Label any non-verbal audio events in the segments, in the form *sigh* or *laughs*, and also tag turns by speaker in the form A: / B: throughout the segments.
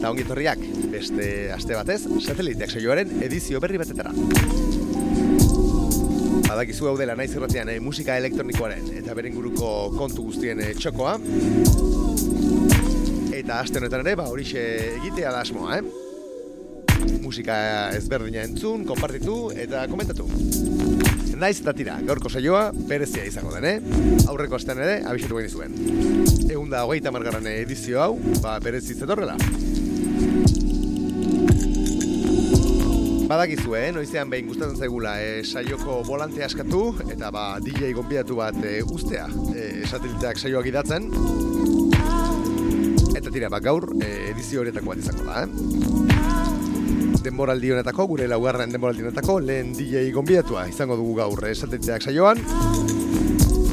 A: Eta ongi etorriak, beste aste batez, sateliteak saioaren edizio berri batetara. Badakizu hau dela naiz irratian eh, musika elektronikoaren eta beren guruko kontu guztien eh, txokoa. Eta aste honetan ere, ba, horixe egitea da asmoa, eh? Musika ezberdina entzun, konpartitu eta komentatu. Naiz eta tira, gaurko saioa, berezia izango den, eh? Aurreko astean ere, abixetu gaini zuen. Egun da hogeita margarren edizio hau, ba, berezi zetorrela. Badakizu, eh? Noizean behin gustatzen zaigula eh, saioko volante askatu eta ba, DJ gonbidatu bat eh, ustea eh, sateliteak saioak idatzen. Eta tira, ba, gaur eh, edizio horietako bat izango da, eh? denboraldi honetako, gure laugarren denboraldi honetako, lehen DJ gonbidatua izango dugu gaur esatetzeak saioan.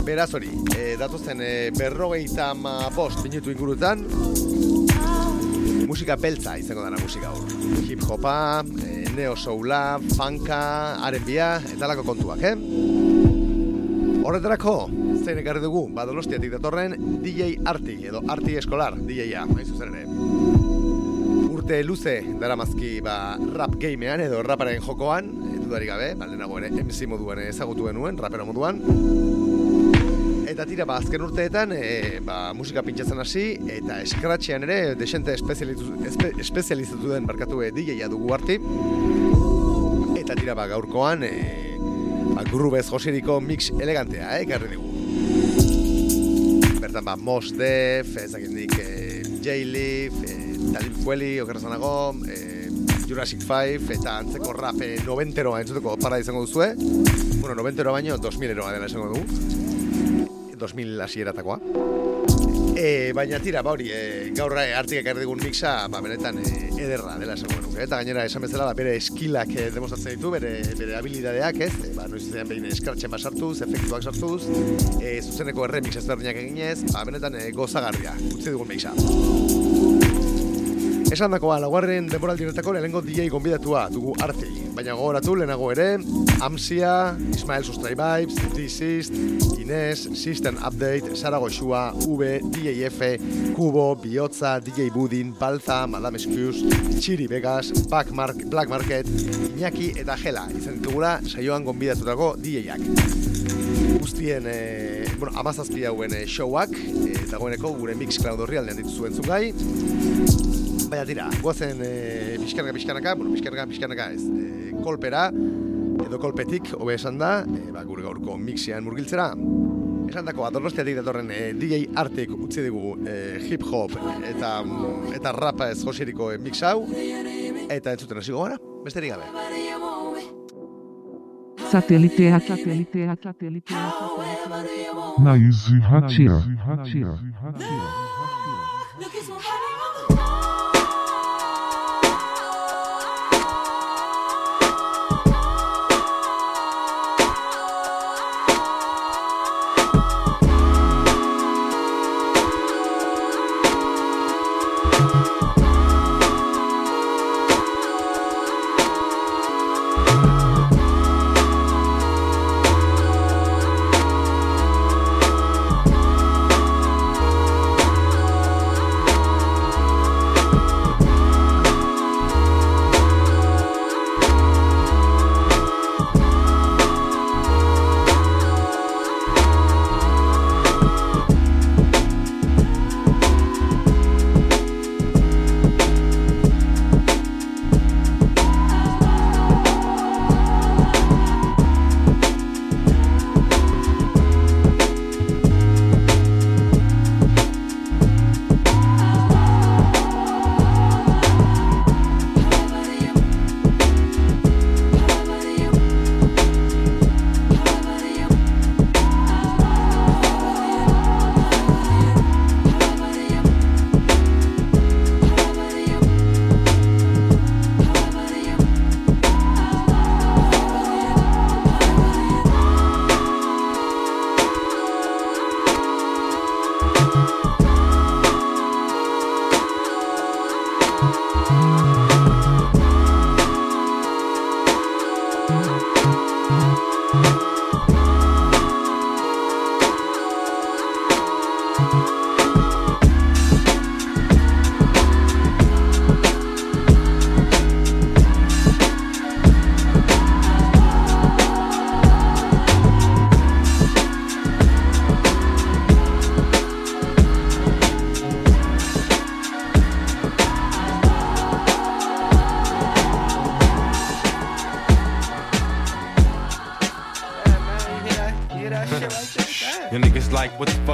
A: Beraz hori, e, datozen e, berrogeita ma bost minutu ingurutan, musika beltza izango dara musika gaur. Hip hopa, e, neo soula, funka, R&B-a, eta lako kontuak, eh? Horretarako, zein ekarri dugu, badolostiatik datorren DJ Arti, edo Arti Eskolar, DJ-a, hain zuzen ere urte luze daramazki ba, rap gamean edo raparen jokoan, dudarik gabe, baldenago ere MC moduan ezagutu genuen, rapero moduan. Eta tira, ba, azken urteetan, e, ba, musika pintxatzen hasi, eta eskratxean ere, desente espe, espezializatu den barkatu e, DJ-a dugu arti. Eta tira, ba, gaurkoan, e, ba, grubez joseriko mix elegantea, eh, garri dugu. Bertan, ba, Mos Def, ezakindik, e, J-Leaf, e, Talib Fueli, okerazanago, e, Jurassic 5, eta antzeko rap e, noventeroa entzuteko para izango duzue. Bueno, noventeroa baino, 2000 eroa dela izango dugu. 2000 hasieratakoa. E, baina tira, ba hori, e, gaur hartik ekarri digun mixa, ba, benetan e, ederra dela esango. Eta gainera, esan bezala, ba, bere eskilak e, demostratzen ditu, bere, bere habilidadeak, ez? E, ba, noiz zean behin eskartxen basartuz, efektuak sartuz, e, zuzeneko erremix ezberdinak eginez, ba, benetan e, gozagarria, utzi dugun mixa. Esan dakoa, laugarren denboraldi honetako lehenengo DJ gonbidatua dugu arti. Baina gogoratu lehenago ere, Amsia, Ismael Sustray Vibes, Dizist, Inés, System Update, Sara Goxua, V, DJF, Kubo, Biotza, DJ Budin, Balza, Madame Excuse, Chiri Vegas, Black, Mark, Black Market, Iñaki eta Gela, izan ditugula saioan gonbidatutako DJ-ak. Guztien, e, bueno, amazazpi hauen e, showak, e, dagoeneko gure Mixcloud horri aldean dituzuen zugai, Baina tira, guazen e, pixkanaka, pixkanaka, bueno, pixkanaka, pixkanaka ez, e, kolpera, edo kolpetik, hobe esan da, e, ba, gure gaurko mixian murgiltzera. Esan dako, adornostiatik datorren e, DJ Artek utzi dugu e, hip-hop eta, eta rapa ez josiriko e, mix hau, eta entzuten hasiko gara, besterik gabe.
B: Satelitea, satelitea, satelitea, satelitea.
C: Naizi hatia.
D: Thank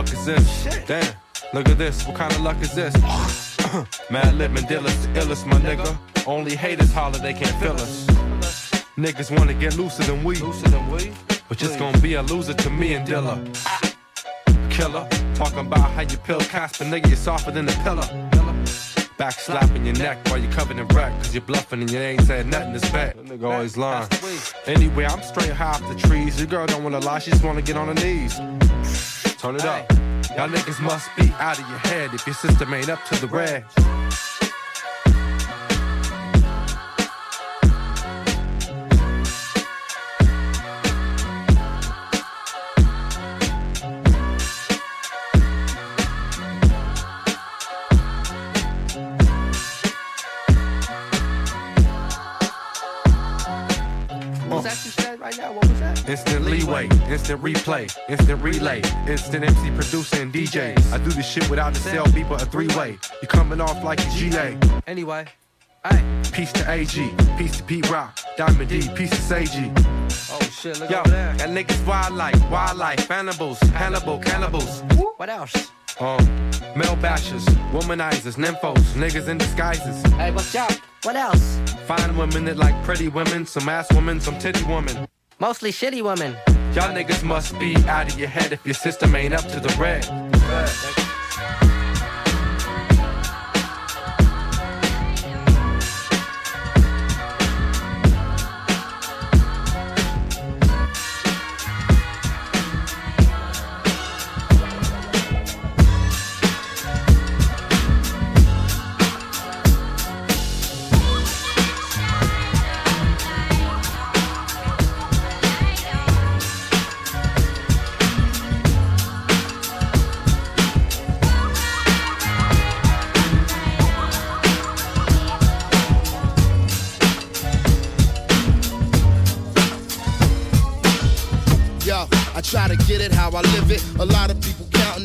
D: fuck is this? Damn, look at this, what kind of luck is this? *coughs* Madlib and Dillis, the illest, my nigga. Only haters holler, they can't feel us. Niggas wanna get looser than we,
C: Looser than we?
D: but just gonna be a loser to me and Dilla. Killer, talking about how you pill Casper, nigga, you're softer than the pillar. Back slapping your neck while you're covered in wreck, cause you're bluffing and you ain't said nothing this bad. Nigga always lying.
C: That's the way.
D: Anyway, I'm straight high off the trees. Your girl don't wanna lie, she just wanna get on her knees. Turn it up. Y'all niggas must be out of your head if your system ain't up to the red. Instant leeway, instant replay, instant relay, instant MC producer and DJ. I do this shit without a cell beep or a three way. You coming off like a GA.
C: Anyway, hey.
D: Peace to AG, peace to Pete Rock, Diamond D, peace to Sage.
C: Oh shit, look
D: Yo,
C: over there.
D: that niggas wildlife, wildlife, cannibals, Hannibal, cannibals.
C: What else?
D: Um, male bashers, womanizers, nymphos, niggas in disguises.
C: Hey, what's up? What else?
D: Fine women that like pretty women, some ass women, some titty women.
C: Mostly shitty women.
D: Y'all niggas must be out of your head if your system ain't up to the red.
E: I try to get it how I live it. A lot of people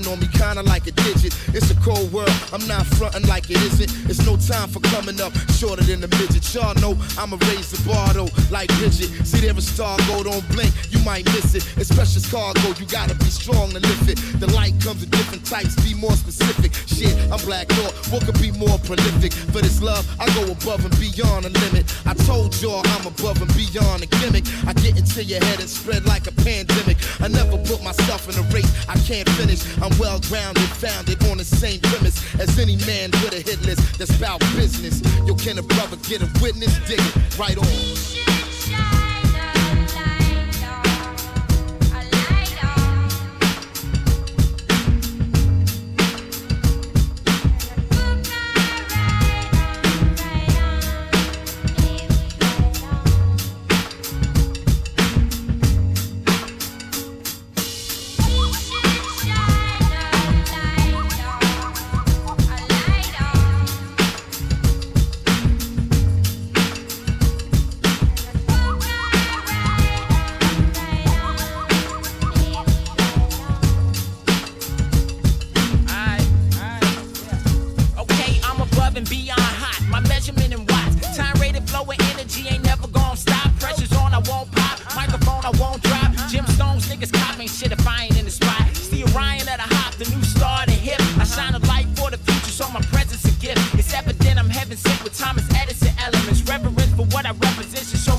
E: on me kinda like a digit. It's a cold world, I'm not fronting like it isn't. It's no time for coming up shorter than a midget. Y'all know I'ma raise the bar though, like Bridget. See there a star go, don't blink, you might miss it. It's precious cargo, you gotta be strong to lift it. The light comes in different types, be more specific. Shit, I'm black thought, what could be more prolific? For this love, I go above and beyond the limit. I told y'all I'm above and beyond a gimmick. I get into your head and spread like a pandemic. I never put myself in a race I can't finish. I'm well grounded, founded on the same premise as any man with a hit list that's about business. Yo, can a brother get a witness? Dig it right on.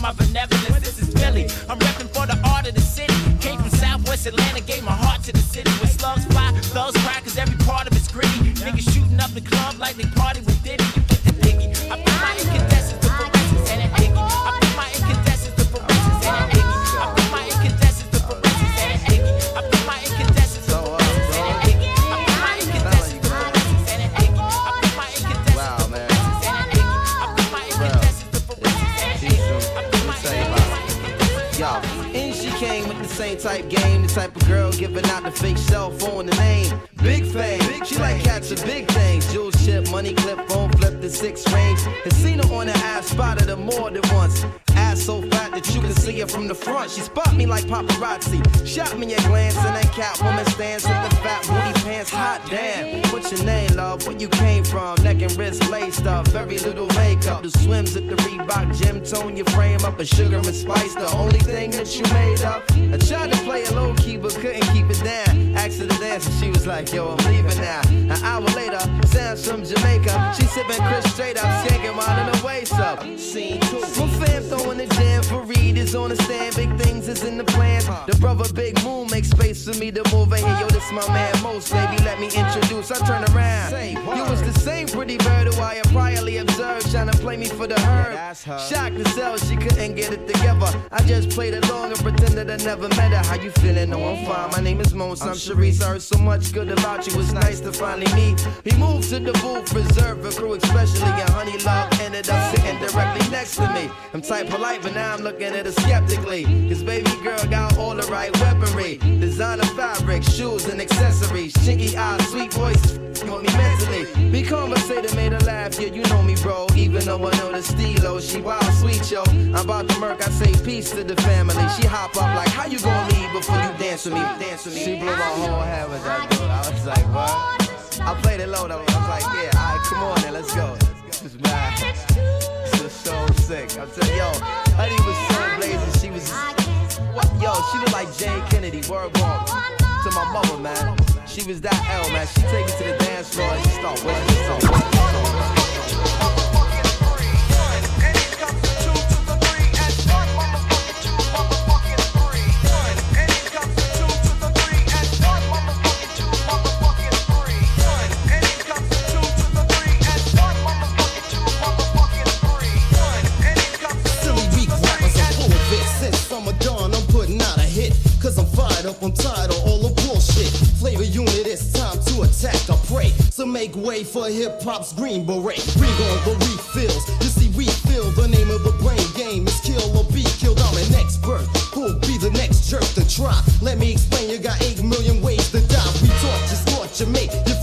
F: Represent should every
C: little makeup. the swims at the Reebok gym, tone your frame up with sugar and spice. The only thing that you made up. I tried to play it low key, but couldn't keep it down like, yo, I'm leaving now. An hour later, Sam's from Jamaica. She sipping Chris straight up, skanking while in the waist up. Scene two. My fam throwing the jam for Reed is on the stand. Big things is in the plans. The brother Big Moon makes space for me to move in here. Yo, this my man Most, baby. Let me introduce. I turn around. You was the same pretty bird who I had priorly observed, trying to play me for the herd. Shocked to sell, she couldn't get it together. I just played along and pretended I never met her. How you feeling? No, I'm fine. My name is Mos. I'm Sharice. I heard so much good about you. It's nice to finally meet. He moved to the booth, reserved a crew, especially. And Honey Love ended up sitting directly next to me. I'm tight polite, but now I'm looking at her skeptically. Cause baby girl got all the right weaponry. Designer fabric, shoes and accessories. Chinky eyes, sweet voice, want me mentally. Be conversated, made her laugh. Yeah, you know me, bro. Even though I know the stilo, oh, she wild sweet, yo. I'm about to murk, I say peace to the family. She hop up like, how you gonna leave before you dance with me? Dance with me. She blew my whole head with that dude. I was like, what? I played it low though. I was like, yeah, alright, come on then, let's go. This is mad. This is so sick. I'm telling yo, Honey was so blazing. She was, what? Yo, she looked like Jayne Kennedy. Word walk to my mother, man. She was that L, man. She take it to the dance floor and she start whistling something.
G: I'm tired of all the bullshit. Flavor unit, it's time to attack or pray. So make way for hip hop's green beret. Bring on the refills. You see, we feel the name of the brain game is kill or be killed. I'm an expert. Who'll be the next jerk to try? Let me explain, you got 8 million ways to die. We taught you, scorch you, mate. You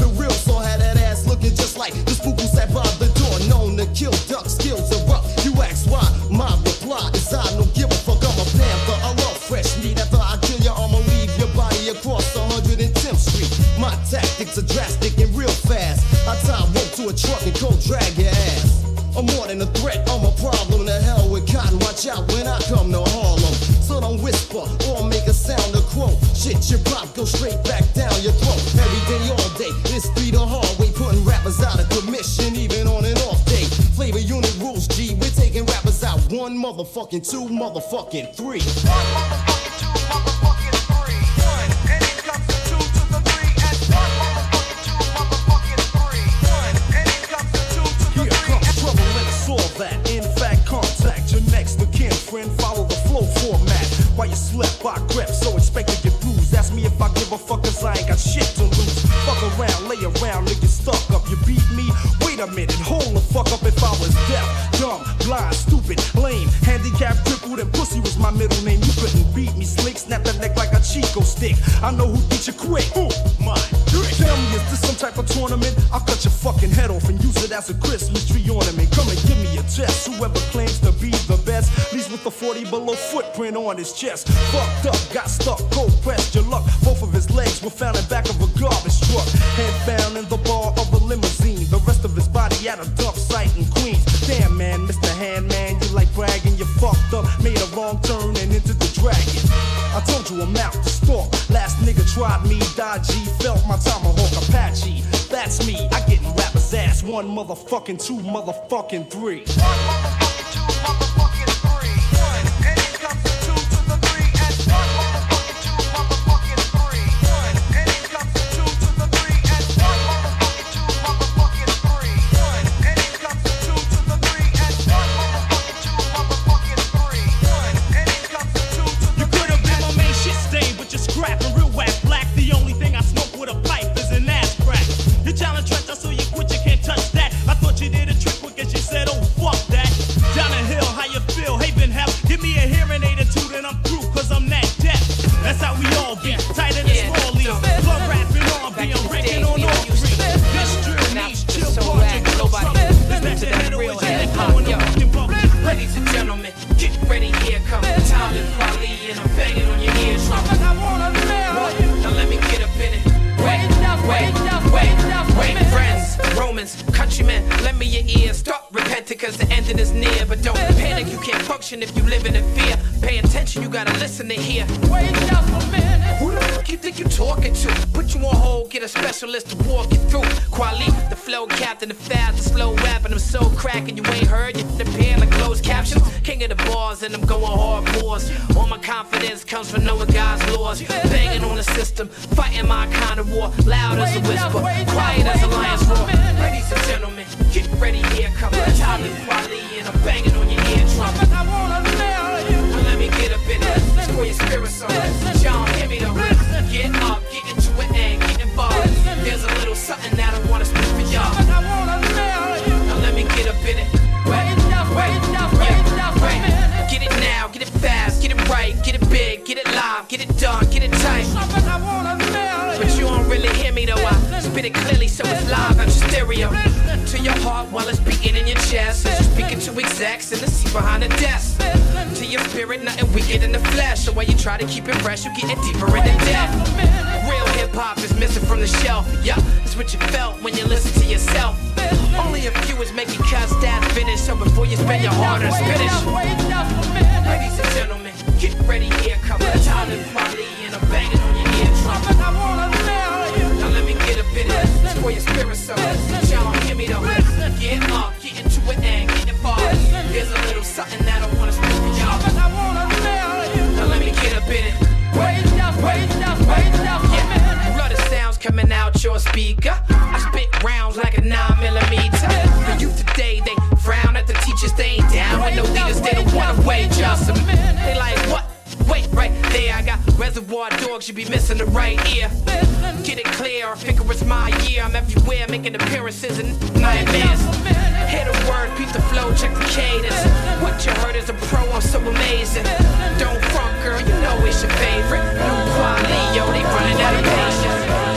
G: to a truck and go drag your ass. I'm more than a threat, I'm a problem to hell with cotton. Watch out when I come to Harlem. So don't whisper or make a sound of quote. Shit, your pop go straight back down your throat. Every day, all day, it's three the hard way, putting rappers out of commission, even on an off day. Flavor unit rules, G. We're taking rappers out one motherfucking two, motherfucking three.
H: You slept, I crept, so expect to get bruised. Ask me if I give a fuck, cause I ain't got shit to lose. Fuck around, lay around, nigga stuck up. You beat me? Wait a minute, hold the fuck up if I was deaf, dumb, blind, stupid, lame, handicapped, crippled, and pussy was my middle name. You couldn't beat me, slick, snap that neck like a Chico stick. I know who beat you quick. Ooh, my Tell me, is this some type of tournament? I'll cut your fucking head off and use it as a Christmas tree ornament. 40 footprint on his chest. Fucked up, got stuck, cold pressed your luck. Both of his legs were found in back of a garbage truck. Head found in the bar of a limousine. The rest of his body at a dump site in Queens. Damn man, Mr. Handman, you like bragging. You fucked up, made a wrong turn and into the dragon. I told you I'm out to stalk. Last nigga tried me, dodgy, felt my tomahawk Apache. That's me, I get in rappers' ass. One motherfucking two, motherfucking three.
I: It
J: clearly so it's live your stereo. To your heart while it's beating in your chest. As you're speaking to execs in the seat behind the desk. To your spirit, nothing weaker than the flesh. So while you try to keep it fresh, you getting deeper into death. Real hip hop is missing from the shelf. Yeah, that's what you felt when you listen to yourself. Only a few is making cuts that finish. So before you spend your hard earned spinach. Ladies and gentlemen, get ready, here the time and quality, and I'm banging on let me get up in it. It's for your spirit soul. Y'all don't hear me though. Get up, get into it and get involved. There's a little something that I wanna speak for y'all. I wanna tell you. Now let me get up in it. Wait, wait, wait, yeah. Blood of sounds coming out your speaker. I spit rounds like a nine millimeter. The youth today they frown at the teachers. They ain't down with no leaders. They don't wanna wage us. They like what? Wait, right there, I got reservoir dogs, you be missing the right ear. Get it clear, I figure it's my year. I'm everywhere making appearances and nightmares. Hear the word, beat the flow, check the cadence. What you heard is a pro, I'm so amazing. Don't front, girl, you know it's your favorite. New quality, yo, they running out of patience.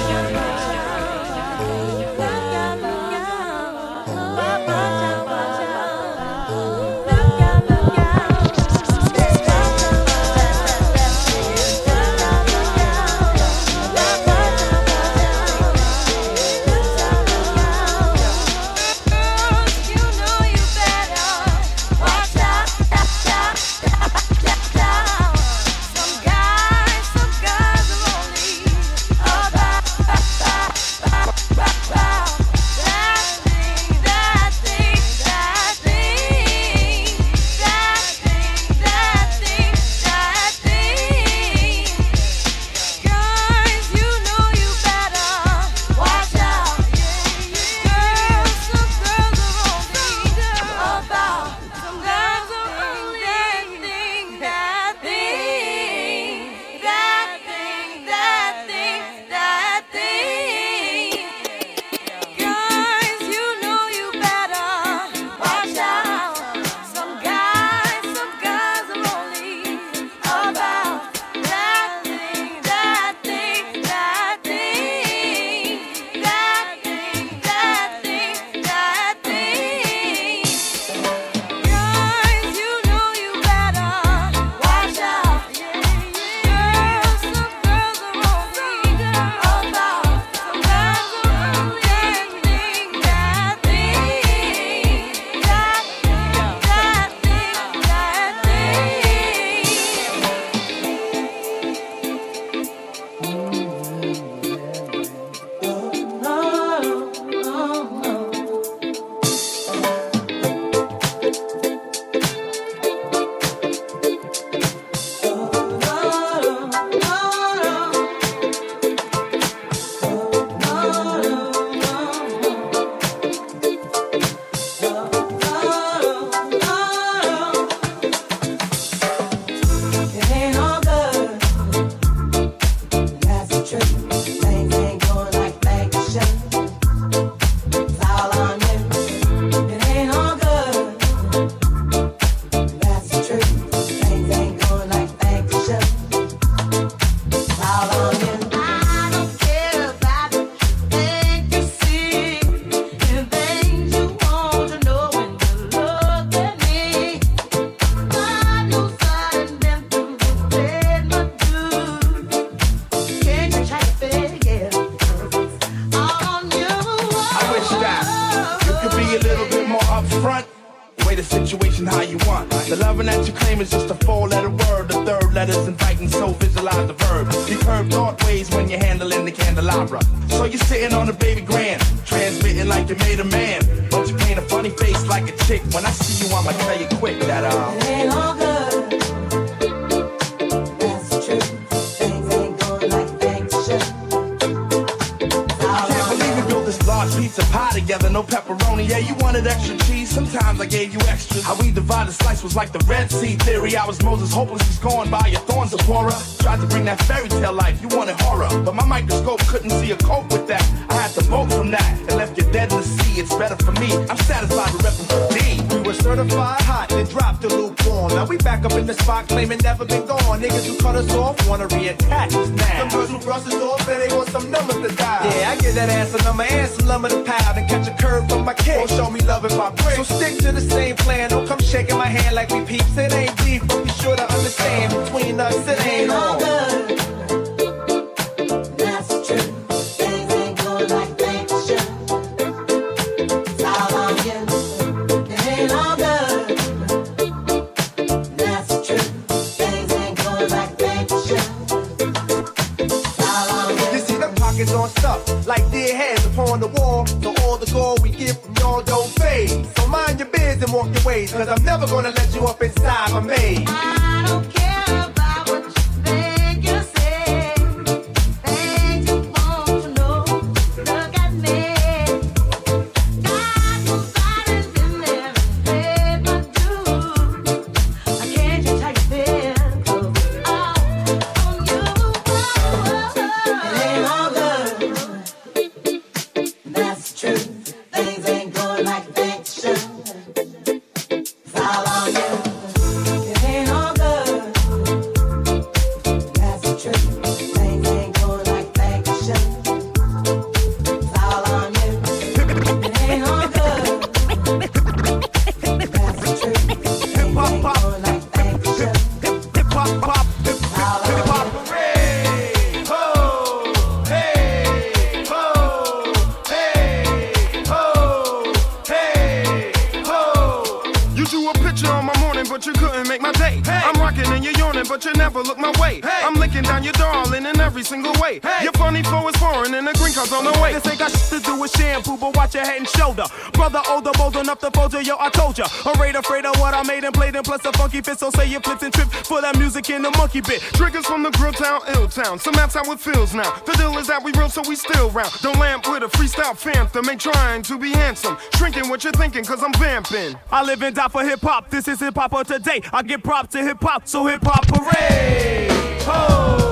K: Drinkers bit.
L: Triggers from the grill town, ill town. So that's how it feels now. The deal is that we real, so we still round. Don't lamp with a freestyle phantom. Ain't trying to be handsome. Shrinking what you're thinking, cause I'm vamping.
H: I live and die for hip hop. This is hip hop of today. I give props to hip hop, so hip hop parade.
M: Oh.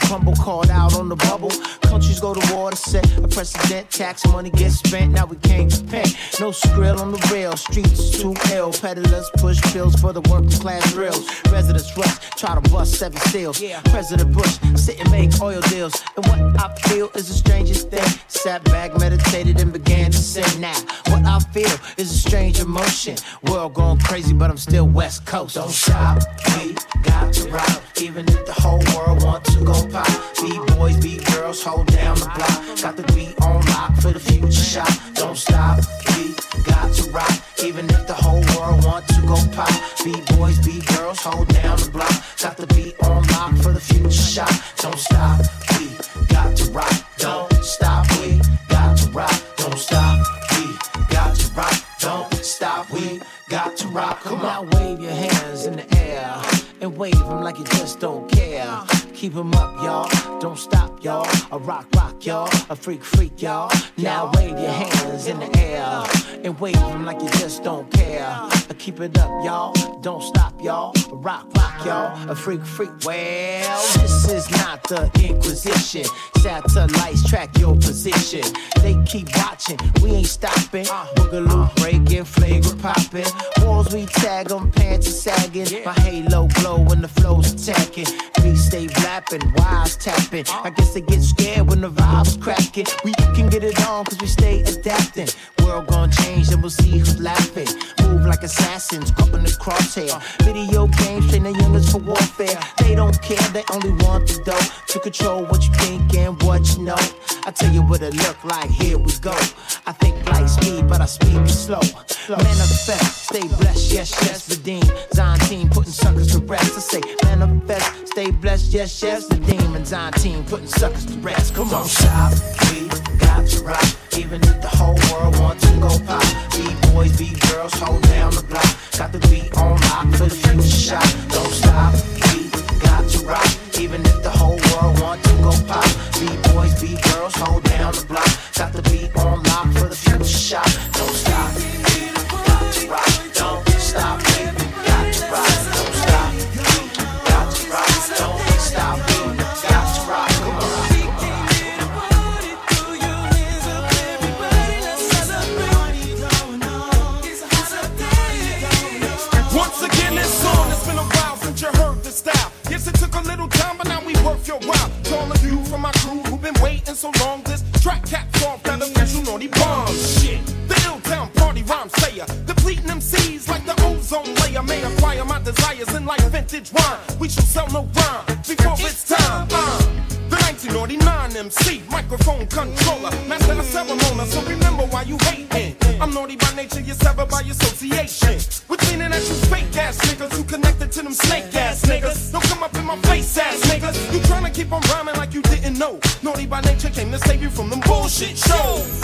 M: Crumble, called out on the bubble. Countries go to war to set a precedent. Tax money gets spent, now we can't repent. No skrill on the rail, streets too ill. Peddlers push pills for the working class drills. Residents rush, try to bust seven seals. President Bush sit and make oil deals. And what I feel is the strangest thing. Sat back, meditated, and began to sing. Now, what I feel is a strange emotion. World going crazy, but I'm still West Coast. Don't stop, we got to rock. Even if the whole world wants to go pop. Be boys, be girls, hold down the block. Got the beat on lock for the future shot. Don't stop, we got to rock. Even if the whole world wants to go pop. Be boys, be girls, hold down the block. Got the beat on lock for the future shot. Don't stop, we got to rock. Don't stop, we got to rock. Don't stop, we got to rock. Don't stop, we got to rock. Come on, wave your hands in the air and wave them like you just don't care. Keep 'em up, y'all. Don't stop, y'all. A rock, rock, y'all. A freak, freak, y'all. Now wave your hands in the air and wave them like you just don't care. Keep it up, y'all. Don't stop, y'all. A rock, rock, y'all. A freak, freak. Well, this is not the Inquisition. Satellites track your position. They keep watching. We ain't stopping. Uh-huh. Boogaloo uh-huh. breaking, flagrant popping. Walls we tag 'em, pants are sagging. My halo glow when the flow's attacking. Beats stay blapping, wires tapping. I guess they get scared when the vibes cracking. We can get it on cause we stay adapting. World gon' change and we'll see who's laughing. Move like assassins, caught in the crosshair. Video games train the youngest for warfare. They don't care, they only want the dough. To control what you think and what you know. I tell you what it look like, here we go. I think light speed, but I speak slow. Manifest, stay blessed, yes, yes, redeem. Zion team putting suckers to rest. I say manifest, stay blessed, yes, yes, the demon. Zion team putting suckers to rest. Come on, stop, we got to rock. Even if the whole world wants to go pop. Be boys, be girls, hold down the block. Got the beat on lock for the future shot. Don't stop, we got to rock. Even if the whole world wants to go pop. Be boys, be girls, hold down the block. Got the beat on lock for the future shot. Don't stop, got to rock. Don't stop,
N: worth your while. To all of you from my crew who've been waiting so long, this track caps off that official naughty bomb shit. The ill town party rhyme sayer, depleting MCs like the ozone layer. May acquire my desires in like vintage wine. We shall sell no rhyme before it's time. Uh, the 1999 MC, microphone controller, master the ceremony. So remember why you hating. I'm naughty by nature, you're severed by association. Which meaning that you fake ass niggas who connected to them snake ass niggas. Don't come up in my face ass niggas. You tryna keep on rhyming like you didn't know. Naughty by nature came to save you from them bullshit shows.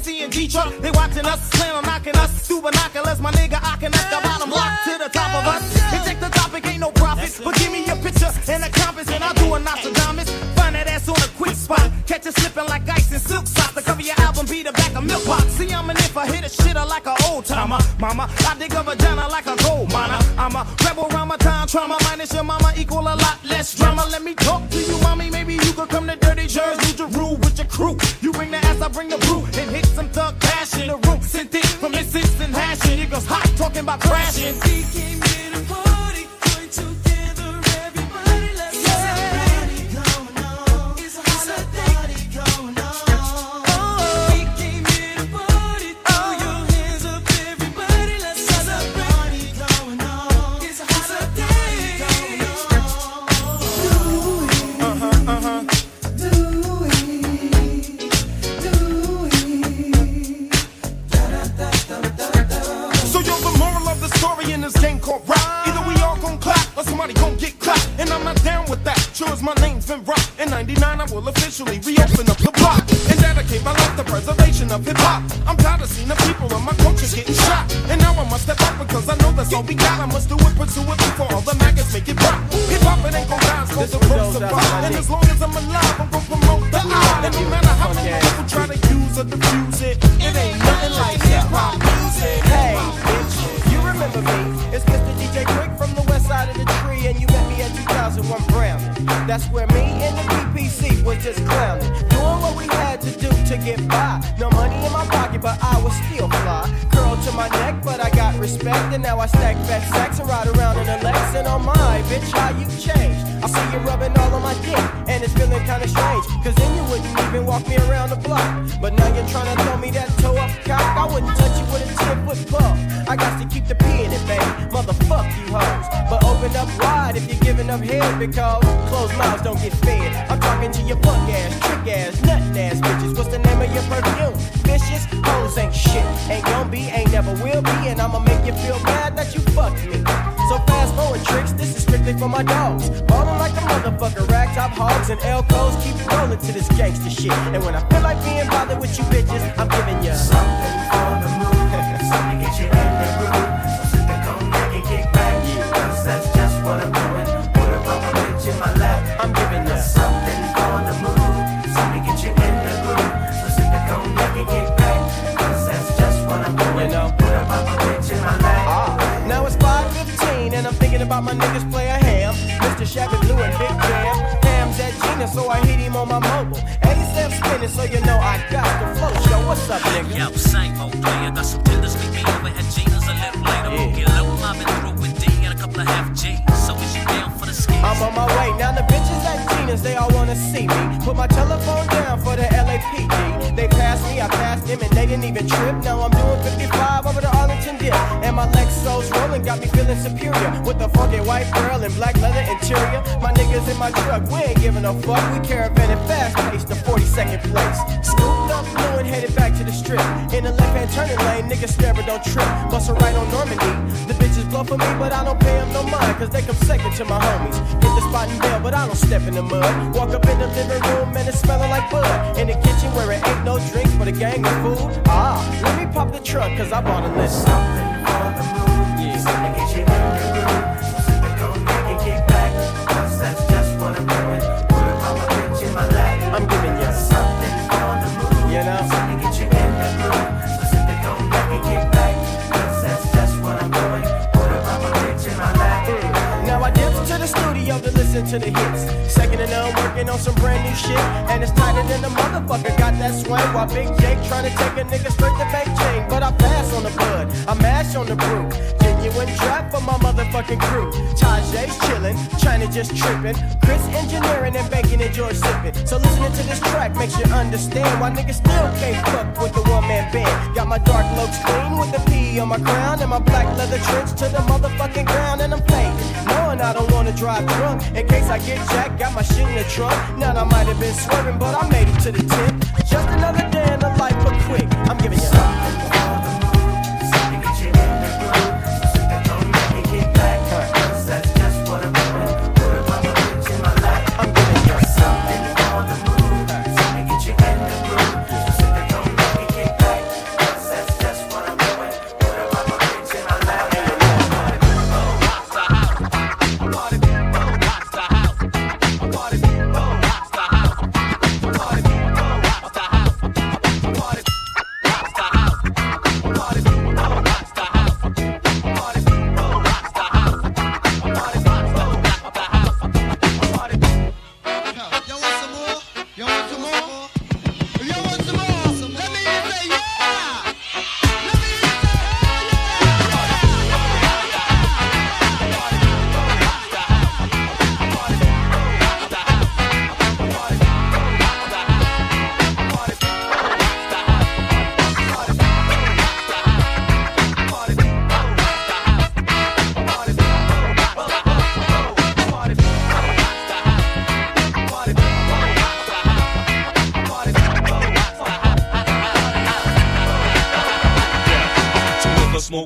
O: Like in the PSE and G truck. They watching us, plan on knocking us through binoculars. My nigga, I can knock the bottom lock to the top of us. Take the topic, ain't no profit. But give me a picture and a compass, and I'll do a Nostradamus. Find that ass on a quick spot. Catch it slipping like ice in silk socks. The cover your album be the back of milk box. See, I'm an if I hit a shitter like an old timer. Mama, I dig a vagina like a gold miner. I'm a rebel my time trauma. Minus your mama equal a lot less drama. Let me talk to you, mommy. Maybe you could come to Dirty Jersey. To rule with your crew. You bring the ass, I bring the about crashing.
N: Hip. I'm tired of seeing the people of my culture getting shot. And now I must step up because I know that's all we got. I must do it, pursue it before all the maggots make it pop. Hip hop, it ain't gon' die, it's
P: This
N: gon'
P: one goes out to
N: survive. And as long as I'm alive, I'm gon' promote the eye. And no matter how many people try to use or diffuse it, it ain't nothing like hip hop music.
P: Hey, bitch, you remember me? It's Mr. DJ Quik from the west side of the tree, and you met me at 2001 Brown. That's where me and the PPC was just clowning, to get by. No money in my pocket, but I was still fly. To my neck, but I got respect, and now I stack fat sacks and ride around in a Lex. And oh my, bitch, how you changed? I see you rubbing all on my dick, and it's feeling kinda strange. Cause then you wouldn't even walk me around the block. But now you're trying to throw me that toe up cock. I wouldn't touch you with a 10 foot pole. I got to keep the P in it, baby. Motherfuck you hoes. But open up wide if you're giving up head because closed mouths don't get fed. I'm talking to your punk ass, trick ass, nuttin' ass bitches. What's the name of your perfume? Vicious hoes ain't shit. Ain't gon' be, ain't never will be. And I'ma make you feel bad that you fucked me. So fast forward tricks, this is strictly for my dogs. Ballin' like a motherfucker, rag top hogs and Elcos keep rolling to this gangster shit. And when I feel like being bothered with you bitches, I'm giving you something for the mood. My niggas play a ham. Mr. Shabby Blue and Big Jam. Ham's at Gina, so I hit him on my mobile. ASAP spinning, so you know I got the flow. Show what's up, nigga?
F: Yo, same old player. Got some tenders, meet me over at Gina's a little later. We'll get low, mobbing through with D and a couple of half G's. So is you down for the skis?
P: I'm on my way. Now the bitches at Gina's, they all wanna see me. Put my telephone down for the LAPD. They passed me, I passed them, and they didn't even trip. Now I'm doing 55 over the Arlington dip. And my rolling got me feeling superior. With a funky white girl and black leather interior. My niggas in my truck, we ain't giving a fuck. We caravanning fast pace to 42nd place. Scooped up blue and headed back to the strip. In the left hand turning lane, niggas stare but don't trip. Bust a right on Normandy. The bitches blow for me, but I don't pay them no mind. Cause they come second to my homies. Hit the spot and bail, but I don't step in the mud. Walk up in the living room and it's smelling like bud. In the kitchen where it ain't no drinks but a gang of food. Ah, let me pop the trunk cause I bought a list. Something for the. Listen to the hits. Second and none, working on some brand new shit. And it's tighter than the motherfucker got that swing. While Big Jake trying to take a nigga straight to Beijing. But I pass on the bud, I mash on the brew. Genuine trap for my motherfucking crew. Tajay's chillin', China just trippin'. Chris engineering and baking and George sippin'. So listening to this track makes you understand why niggas still can't fuck with the one man band. Got my dark looks clean with the P on my crown and my black leather trench to the motherfucking ground. And I'm faded, knowing I don't wanna drive drunk. In case I get jacked, got my shit in the trunk. Now I might have been swerving, but I made it to the tip. Just another day in the life but quick. I'm giving you something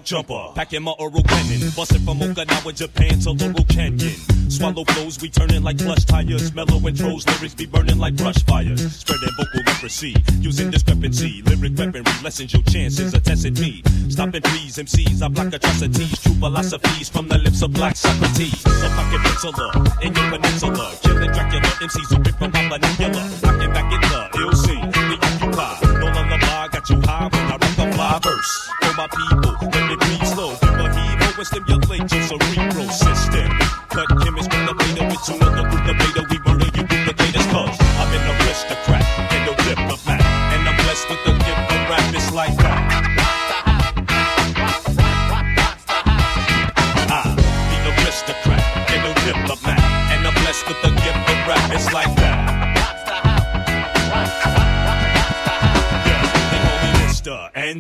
Q: jumper. Packing my oral cannon. Busting from Okinawa, Japan to Laurel Canyon. Swallow flows, we turning like plush tires. Mellow intros, lyrics be burning like brush fires. Spreading vocal leprosy, using discrepancy. Lyric weaponry lessens your chances of testing me. Stopping please, MCs, I block atrocities. True philosophies from the lips of black Socrates. A pocket penciler in your peninsula. Killing Dracula, MCs who rip from my manipula.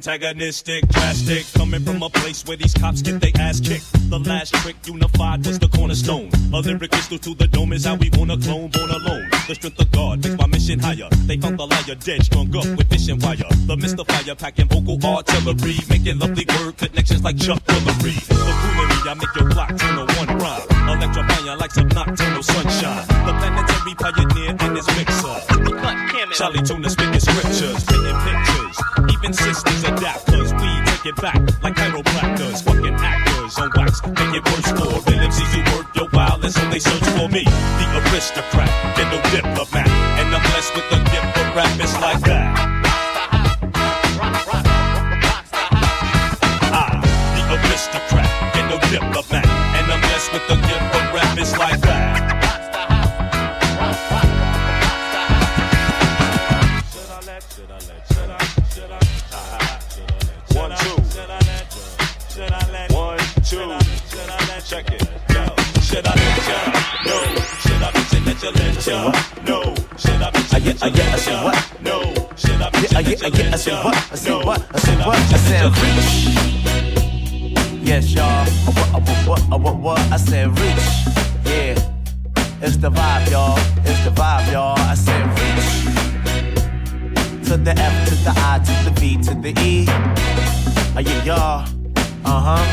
Q: Antagonistic, drastic, coming from a place where these cops get their ass kicked. The last trick unified was the cornerstone. A lyric crystal to the dome is how we wanna clone, born alone. The strength of God makes my mission higher. They found the liar dead, strung up with fishing wire. The mystifier packing vocal artillery, making lovely word connections like Chuck Woolery. The foolery, I make your block turn to one rhyme. Electrifying like some nocturnal sunshine. The planetary pioneer and his mixer. Charlie Tuna spitting scriptures, painting pictures. Even sisters adapt, cause we take it back like chiropractors. Fucking actors on wax, make it worse for MCs who work your wild, and so they search for me. The aristocrat, and no diplomat. And I'm blessed with the gift of rap, it's like that. I mention that you let ya? No. Should I mention
R: I get, I get, I say what?
Q: No. Should I
R: I
Q: that
R: get, I
Q: you
R: get, I
Q: let
R: say
Q: ya?
R: what? I say
Q: No.
R: what? I
Q: I
R: what? I said
Q: you
R: reach. Yes, y'all. What, what, what, what, what? I said reach. Yeah. It's the vibe, y'all. It's the vibe, y'all. I said reach. To the F, to the I, to the V, to the E. Uh, yeah, y'all. Uh huh.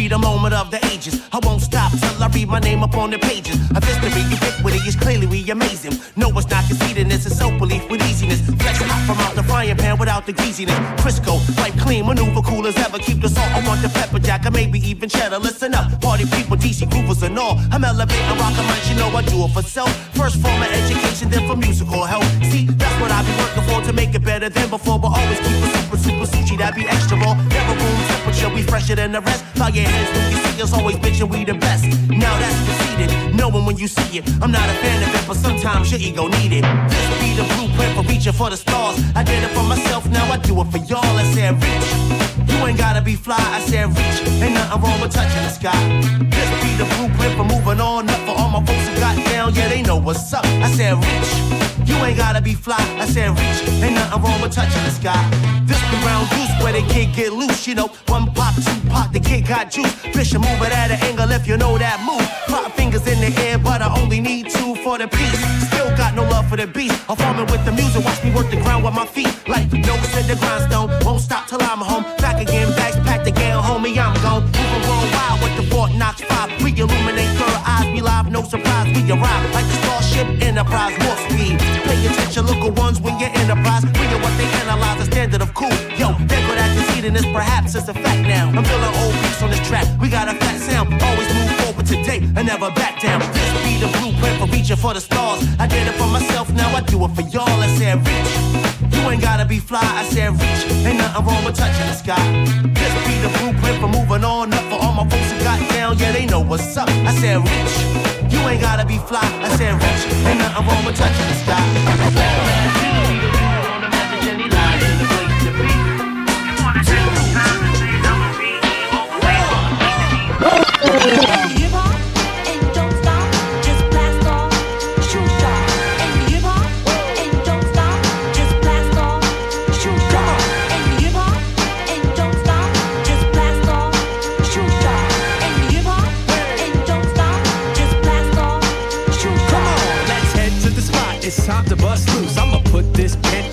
R: Be the moment of the ages. I won't stop till I read my name up on the pages. Of history, ubiquity is clearly we amazing. No, it's not conceding it's so belief with easiness. Flex hot from out the frying pan without the greasiness. Crisco, wipe clean, maneuver cool as ever. Keep the salt, I want the pepper jack, or maybe even cheddar. Listen up, party people, DC groovers and all. I'm elevating rock mic, you know I do it for self. First form of education, then for musical help. See, that's what I be working for to make it better than before. But always keep it super, super sushi, that be extra raw. Never we fresher than the rest. Bow your heads when you see us, always bitching we the best. Now that's conceded, knowing when you see it. I'm not a fan of it, but sometimes your ego need it. This be the blueprint for reaching for the stars. I did it for myself, now I do it for y'all. I said reach. You ain't gotta be fly, I said reach. Ain't nothing wrong with touching the sky. This be the blueprint for moving on up for all my folks who got down, yeah, they know what's up. I said reach. You ain't gotta be fly, I said reach. Ain't nothing wrong with touching the sky. This be round goose where the kid get loose, you know. One pop, two pop, the kid got juice. Bishop move it at an angle if you know that move. Pop fingers in the air, but I only need two for the piece. Still got no love for the beat. I'm farming with the music, watch me work the ground with my feet. Like nose in the grindstone, won't stop till I'm home. Back again, bags packed again, homie, I'm gone. Moving worldwide with the Fort Knox 5. We illuminate third eyes, we live, no surprise. We arrive like the Starship Enterprise, more speed. Attention, look at ones when you're enterprise. Bring it what they analyze, the standard of cool. Yo, they could act conceding this perhaps it's a fact now. I'm feeling old beats on this track. We got a fat sound, always move forward today and never back down. This be the blueprint for reaching for the stars. I did it for myself, now I do it for y'all. I said reach. You ain't gotta be fly, I said reach. Ain't nothing wrong with touching the sky. This be the blueprint for moving on up for all my folks who got down, yeah, they know what's up. I said reach. You ain't gotta be fly, I said reach. Ain't nothing wrong with touching the sky.
S: Come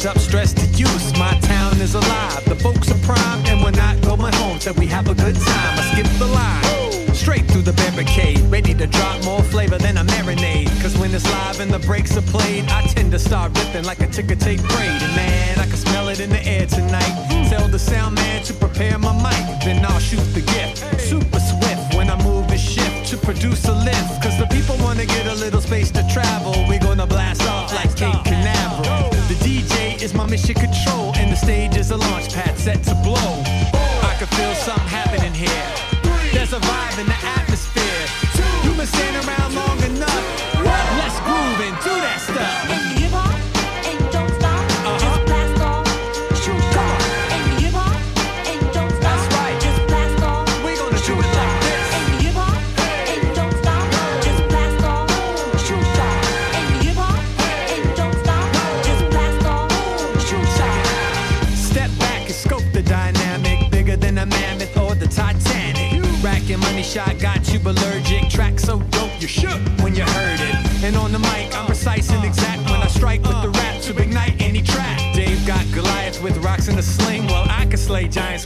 S: up stress to use. My town is alive. The folks are prime and when i go home
T: so we have a good time. I skip the line, straight through the barricade, ready to drop more flavor than a marinade. Cause when it's live and the breaks are played, I tend to start ripping like a ticker tape braid. And man, I can smell it in the air tonight. Tell the sound man to prepare my mic, then I'll shoot the gift. Super swift when I move and shift to produce a lift. Cause the people wanna get a little space to travel. We're gonna blast off like Cape Canaveral. Is my mission control, and the stage is a launch pad set to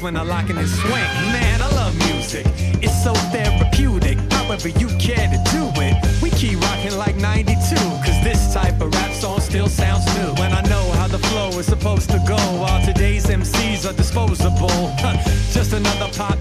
T: when I lock in swing. Man, I love music. It's so therapeutic. However you care to do it, we keep rocking like 92. Cause this type of rap song still sounds new. When I know how the flow is supposed to go. All today's MCs are disposable. *laughs* Just another pop.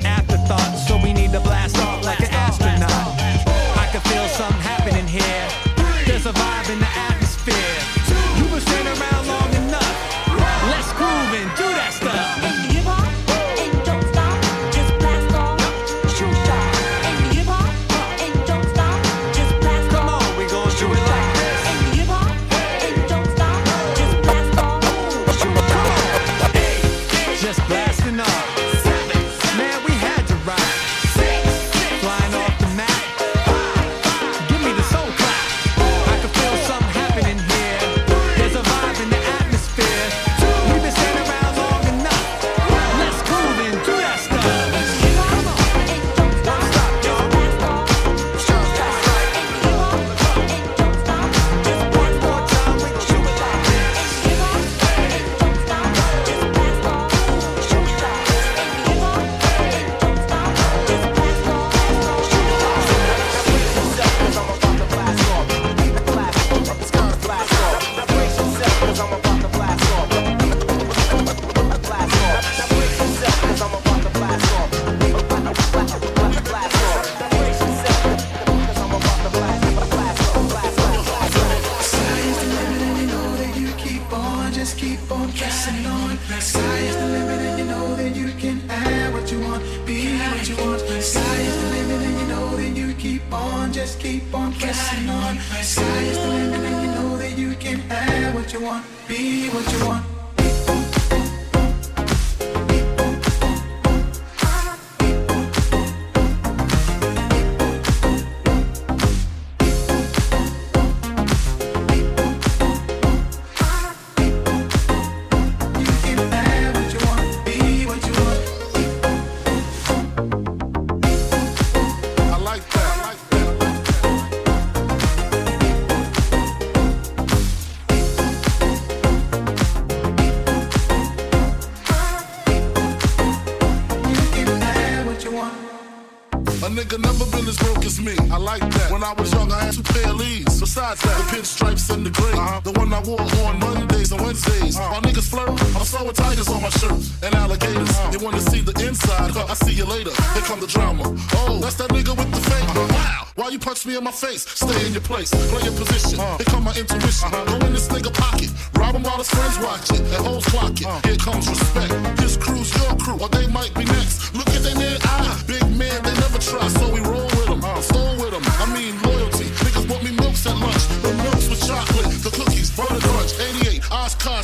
T: I on
U: Mondays and Wednesdays. While niggas flirt, I'm sewing tigers on my shirt and alligators. They want to see the inside. Huh, I see you later. Here come the drama. Oh, that's that nigga with the fake. Wow. Why you punch me in my face? Stay in your place. Play your position. Here come my intuition. Go in this nigga pocket. Rob him while his friends watch it. And hoes clock it. Here comes respect. His crew's your crew. Or they might be next.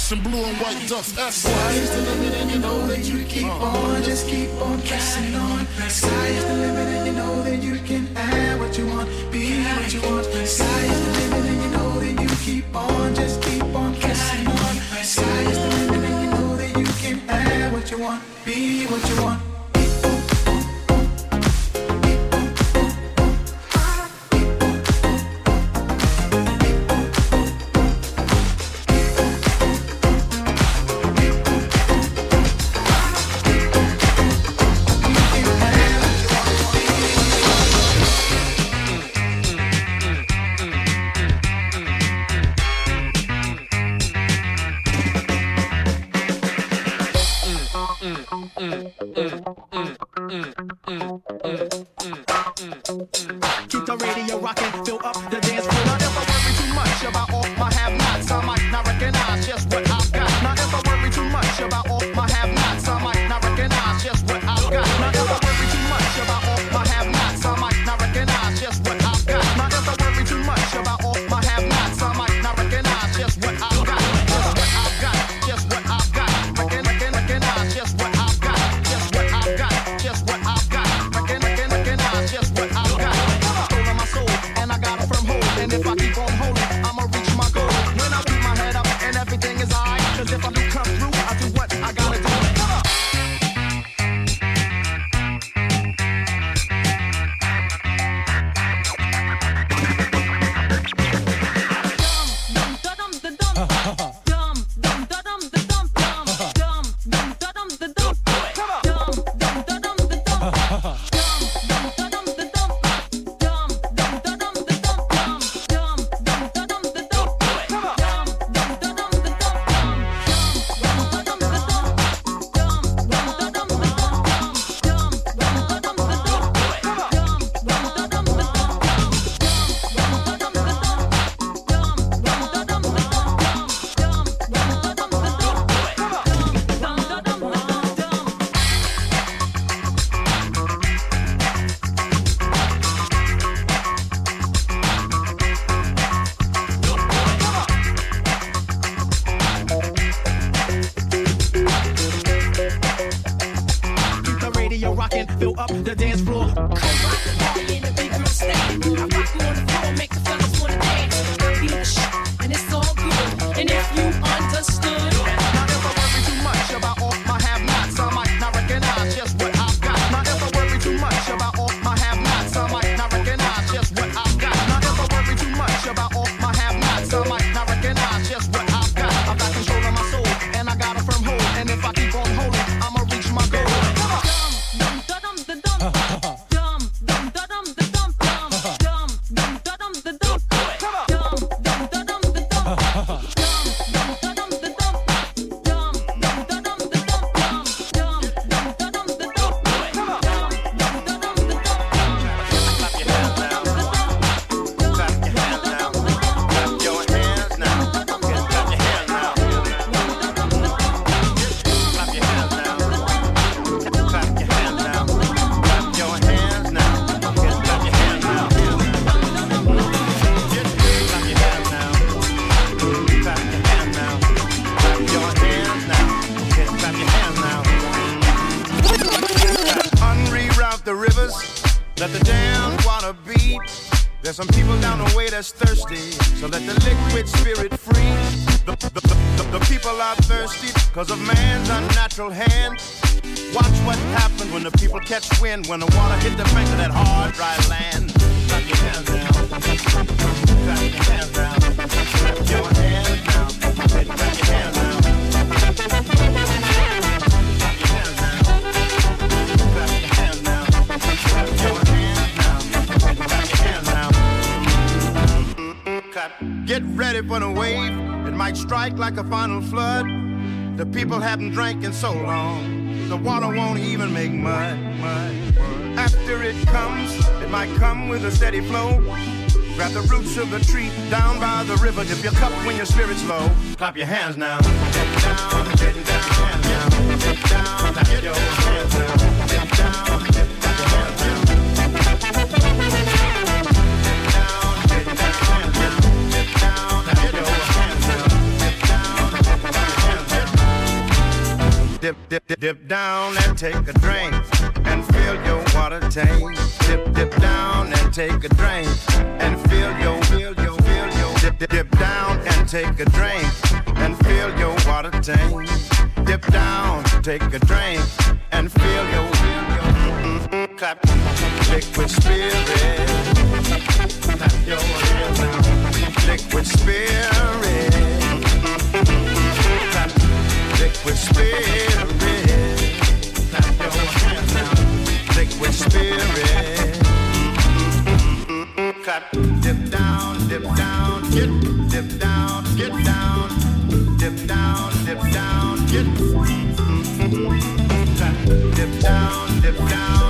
U: And blue and white. That's
V: Sky is the limit, and you know that you keep uh. on. Just keep on pressing on. Sky is the limit, and you know that you can have what you want, be what you want. Sky is the limit, and you know that you keep on. Just keep on pressing on. Sky is the limit, and you know that you can have what you want, be what you want.
E: Catch wind, when the water hit the bank of that hard, dry land. Get ready for the wave. It might strike like a final flood. The people haven't drank in so long. The water won't even make mud. After it comes, it might come with a steady flow. Grab the roots of the tree down by the river. Dip your cup when your spirit's low. Clap your hands now. Get down, get down, down, get down, clap your hands now. Dip, dip, dip, dip down and take a drink and fill your water tank. Dip, dip down and take a drink and fill your, fill your, fill your. Dip, dip, dip down and take a drink and fill your water tank. Dip down, take a drink and fill your, fill your. Mm-mm, clap, liquid spirit. Clap your hands now. Liquid spirit. Liquid spirit. Clap your hands now. Liquid spirit. Clap, dip down, dip down, get, dip down, get down, dip down, dip down, get. Clap, dip down, dip down,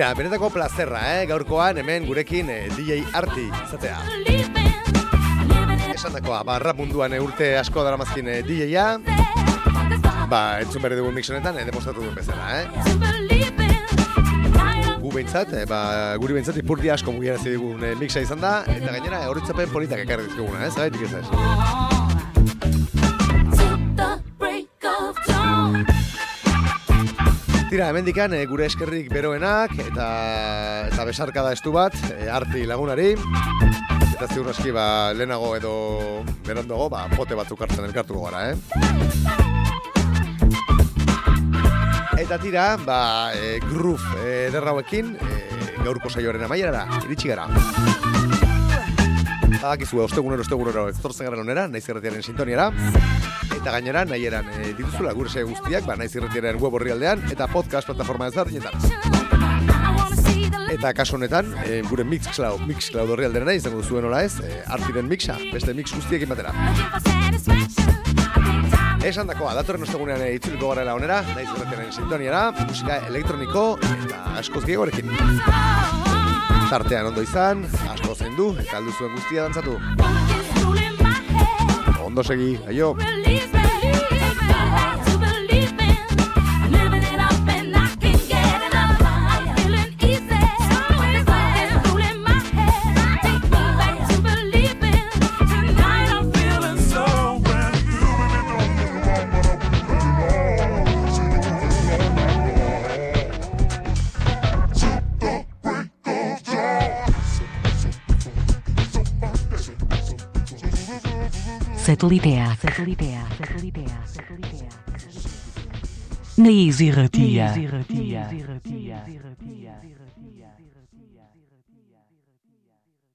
A: Tira, benetako plazerra, eh? gaurkoan hemen gurekin eh, DJ Arti izatea. Esan dakoa, ba, rap munduan eh, urte asko dara mazkin eh, DJ-a. Ba, entzun berri dugun mixonetan, eh, demostratu duen bezala, eh? Gu behintzat, eh, ba, guri behintzat ipurdi asko mugiarazi digun eh, mixa izan da, eta gainera eh, horitzapen politak ekarri dizkiguna, eh? Zagaitik ez Tira, hemendikan e, gure eskerrik beroenak eta eta besarkada estu bat e, arti lagunari eta ziur aski ba, lehenago edo berandogo ba, pote batzuk hartzen elkartuko gara, eh? Eta tira, ba, e, groove e, e, gaurko saioaren amaierara, iritsi gara. Badakizu, ostegunero, ostegunero, ez torzen gara onera, naiz erretiaren sintoniara. Eta gainera, nahi eran e, dituzula gure guztiak, ba, naiz irretiaren web horri aldean, eta podcast plataforma ezberdinetan. Eta kasu honetan, e, gure Mixcloud, Mixcloud horri aldera nahi izango zuen hola ez, e, artiren mixa, beste mix guztiekin batera. Esan dakoa, datorren ostegunean e, itzuliko garela onera, naiz irretiaren sintoniara, musika elektroniko eta askoz gehiagorekin. Tartean ondo izan, asko zendu eta aldu zuen guztia dantzatu. Ondo segi, aio.
B: Satelliteak. Na Easy Ratia. Na Easy Ratia.